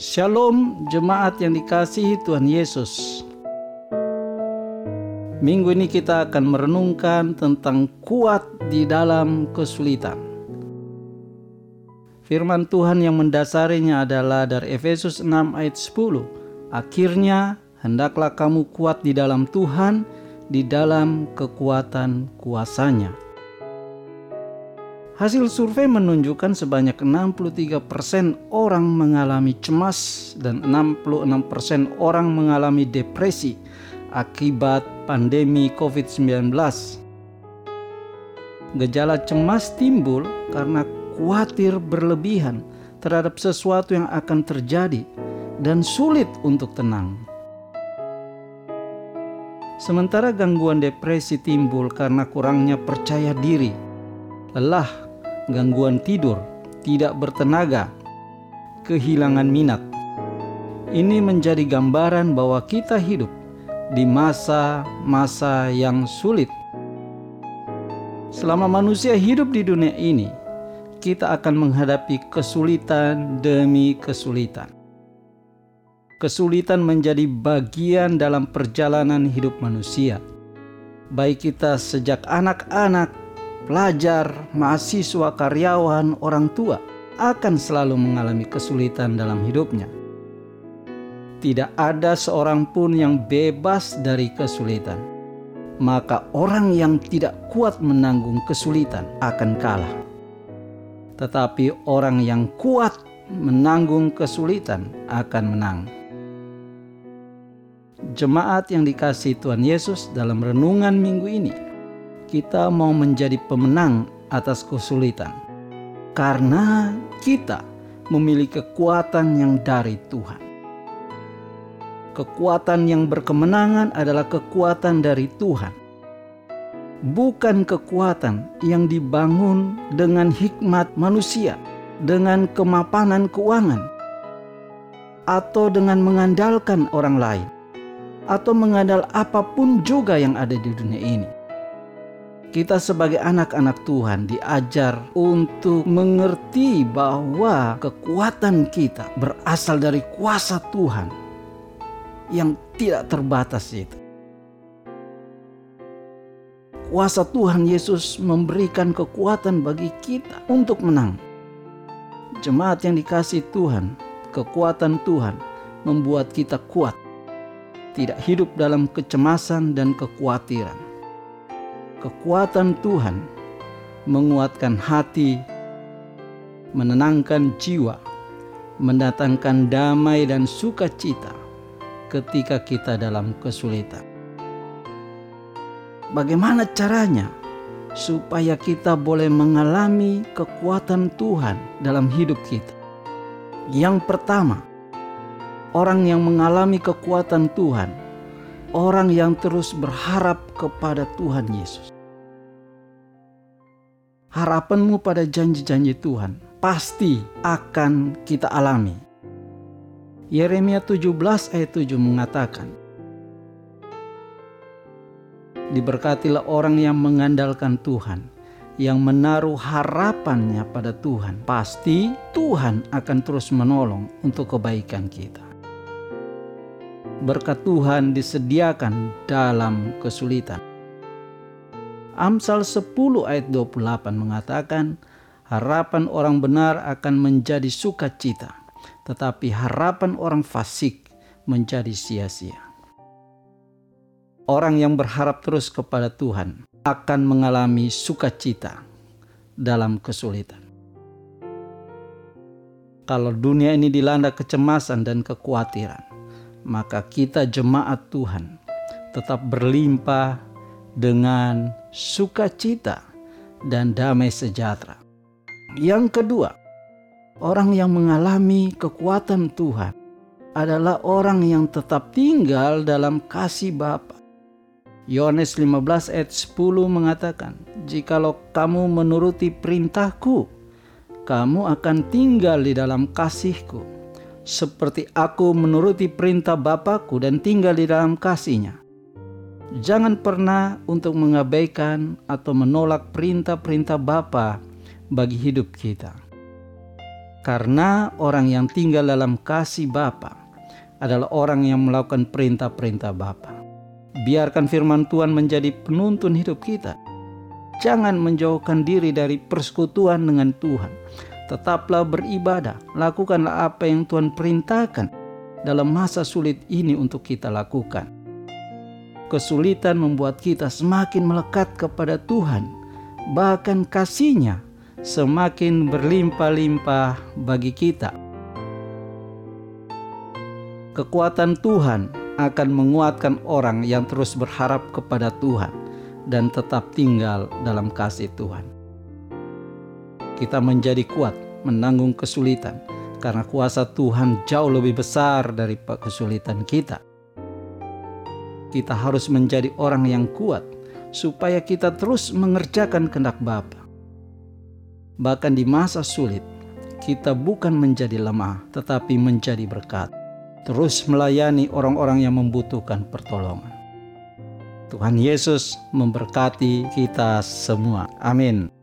Shalom jemaat yang dikasihi Tuhan Yesus. Minggu ini kita akan merenungkan tentang kuat di dalam kesulitan. Firman Tuhan yang mendasarinya adalah dari Efesus 6 ayat 10. Akhirnya hendaklah kamu kuat di dalam Tuhan, di dalam kekuatan kuasanya. Hasil survei menunjukkan sebanyak 63% orang mengalami cemas dan 66% orang mengalami depresi akibat pandemi COVID-19. Gejala cemas timbul karena khawatir berlebihan terhadap sesuatu yang akan terjadi dan sulit untuk tenang. Sementara gangguan depresi timbul karena kurangnya percaya diri, lelah, gangguan tidur, tidak bertenaga, kehilangan minat. Ini menjadi gambaran bahwa kita hidup di masa-masa yang sulit. Selama manusia hidup di dunia ini, kita akan menghadapi kesulitan demi kesulitan. Kesulitan menjadi bagian dalam perjalanan hidup manusia, baik kita sejak anak-anak pelajar, mahasiswa, karyawan, orang tua akan selalu mengalami kesulitan dalam hidupnya. Tidak ada seorang pun yang bebas dari kesulitan. Maka orang yang tidak kuat menanggung kesulitan akan kalah. Tetapi orang yang kuat menanggung kesulitan akan menang. Jemaat yang dikasih Tuhan Yesus dalam renungan minggu ini kita mau menjadi pemenang atas kesulitan, karena kita memiliki kekuatan yang dari Tuhan. Kekuatan yang berkemenangan adalah kekuatan dari Tuhan, bukan kekuatan yang dibangun dengan hikmat manusia, dengan kemapanan keuangan, atau dengan mengandalkan orang lain, atau mengandal apa pun juga yang ada di dunia ini kita sebagai anak-anak Tuhan diajar untuk mengerti bahwa kekuatan kita berasal dari kuasa Tuhan yang tidak terbatas itu. Kuasa Tuhan Yesus memberikan kekuatan bagi kita untuk menang. Jemaat yang dikasih Tuhan, kekuatan Tuhan membuat kita kuat, tidak hidup dalam kecemasan dan kekhawatiran kekuatan Tuhan menguatkan hati, menenangkan jiwa, mendatangkan damai dan sukacita ketika kita dalam kesulitan. Bagaimana caranya supaya kita boleh mengalami kekuatan Tuhan dalam hidup kita? Yang pertama, orang yang mengalami kekuatan Tuhan orang yang terus berharap kepada Tuhan Yesus. Harapanmu pada janji-janji Tuhan pasti akan kita alami. Yeremia 17 ayat 7 mengatakan, Diberkatilah orang yang mengandalkan Tuhan, yang menaruh harapannya pada Tuhan. Pasti Tuhan akan terus menolong untuk kebaikan kita berkat Tuhan disediakan dalam kesulitan. Amsal 10 ayat 28 mengatakan, harapan orang benar akan menjadi sukacita, tetapi harapan orang fasik menjadi sia-sia. Orang yang berharap terus kepada Tuhan akan mengalami sukacita dalam kesulitan. Kalau dunia ini dilanda kecemasan dan kekhawatiran, maka kita jemaat Tuhan tetap berlimpah dengan sukacita dan damai sejahtera. Yang kedua, orang yang mengalami kekuatan Tuhan adalah orang yang tetap tinggal dalam kasih Bapa. Yohanes 15 ayat 10 mengatakan, "Jikalau kamu menuruti perintahku, kamu akan tinggal di dalam kasihku." Seperti aku menuruti perintah Bapakku dan tinggal di dalam kasihnya. Jangan pernah untuk mengabaikan atau menolak perintah-perintah Bapa bagi hidup kita. Karena orang yang tinggal dalam kasih Bapa adalah orang yang melakukan perintah-perintah Bapa. Biarkan firman Tuhan menjadi penuntun hidup kita. Jangan menjauhkan diri dari persekutuan dengan Tuhan. Tetaplah beribadah, lakukanlah apa yang Tuhan perintahkan dalam masa sulit ini untuk kita lakukan. Kesulitan membuat kita semakin melekat kepada Tuhan, bahkan kasihnya semakin berlimpah-limpah bagi kita. Kekuatan Tuhan akan menguatkan orang yang terus berharap kepada Tuhan dan tetap tinggal dalam kasih Tuhan. Kita menjadi kuat menanggung kesulitan karena kuasa Tuhan jauh lebih besar dari kesulitan kita. Kita harus menjadi orang yang kuat supaya kita terus mengerjakan kehendak Bapa Bahkan di masa sulit, kita bukan menjadi lemah, tetapi menjadi berkat. Terus melayani orang-orang yang membutuhkan pertolongan. Tuhan Yesus memberkati kita semua. Amin.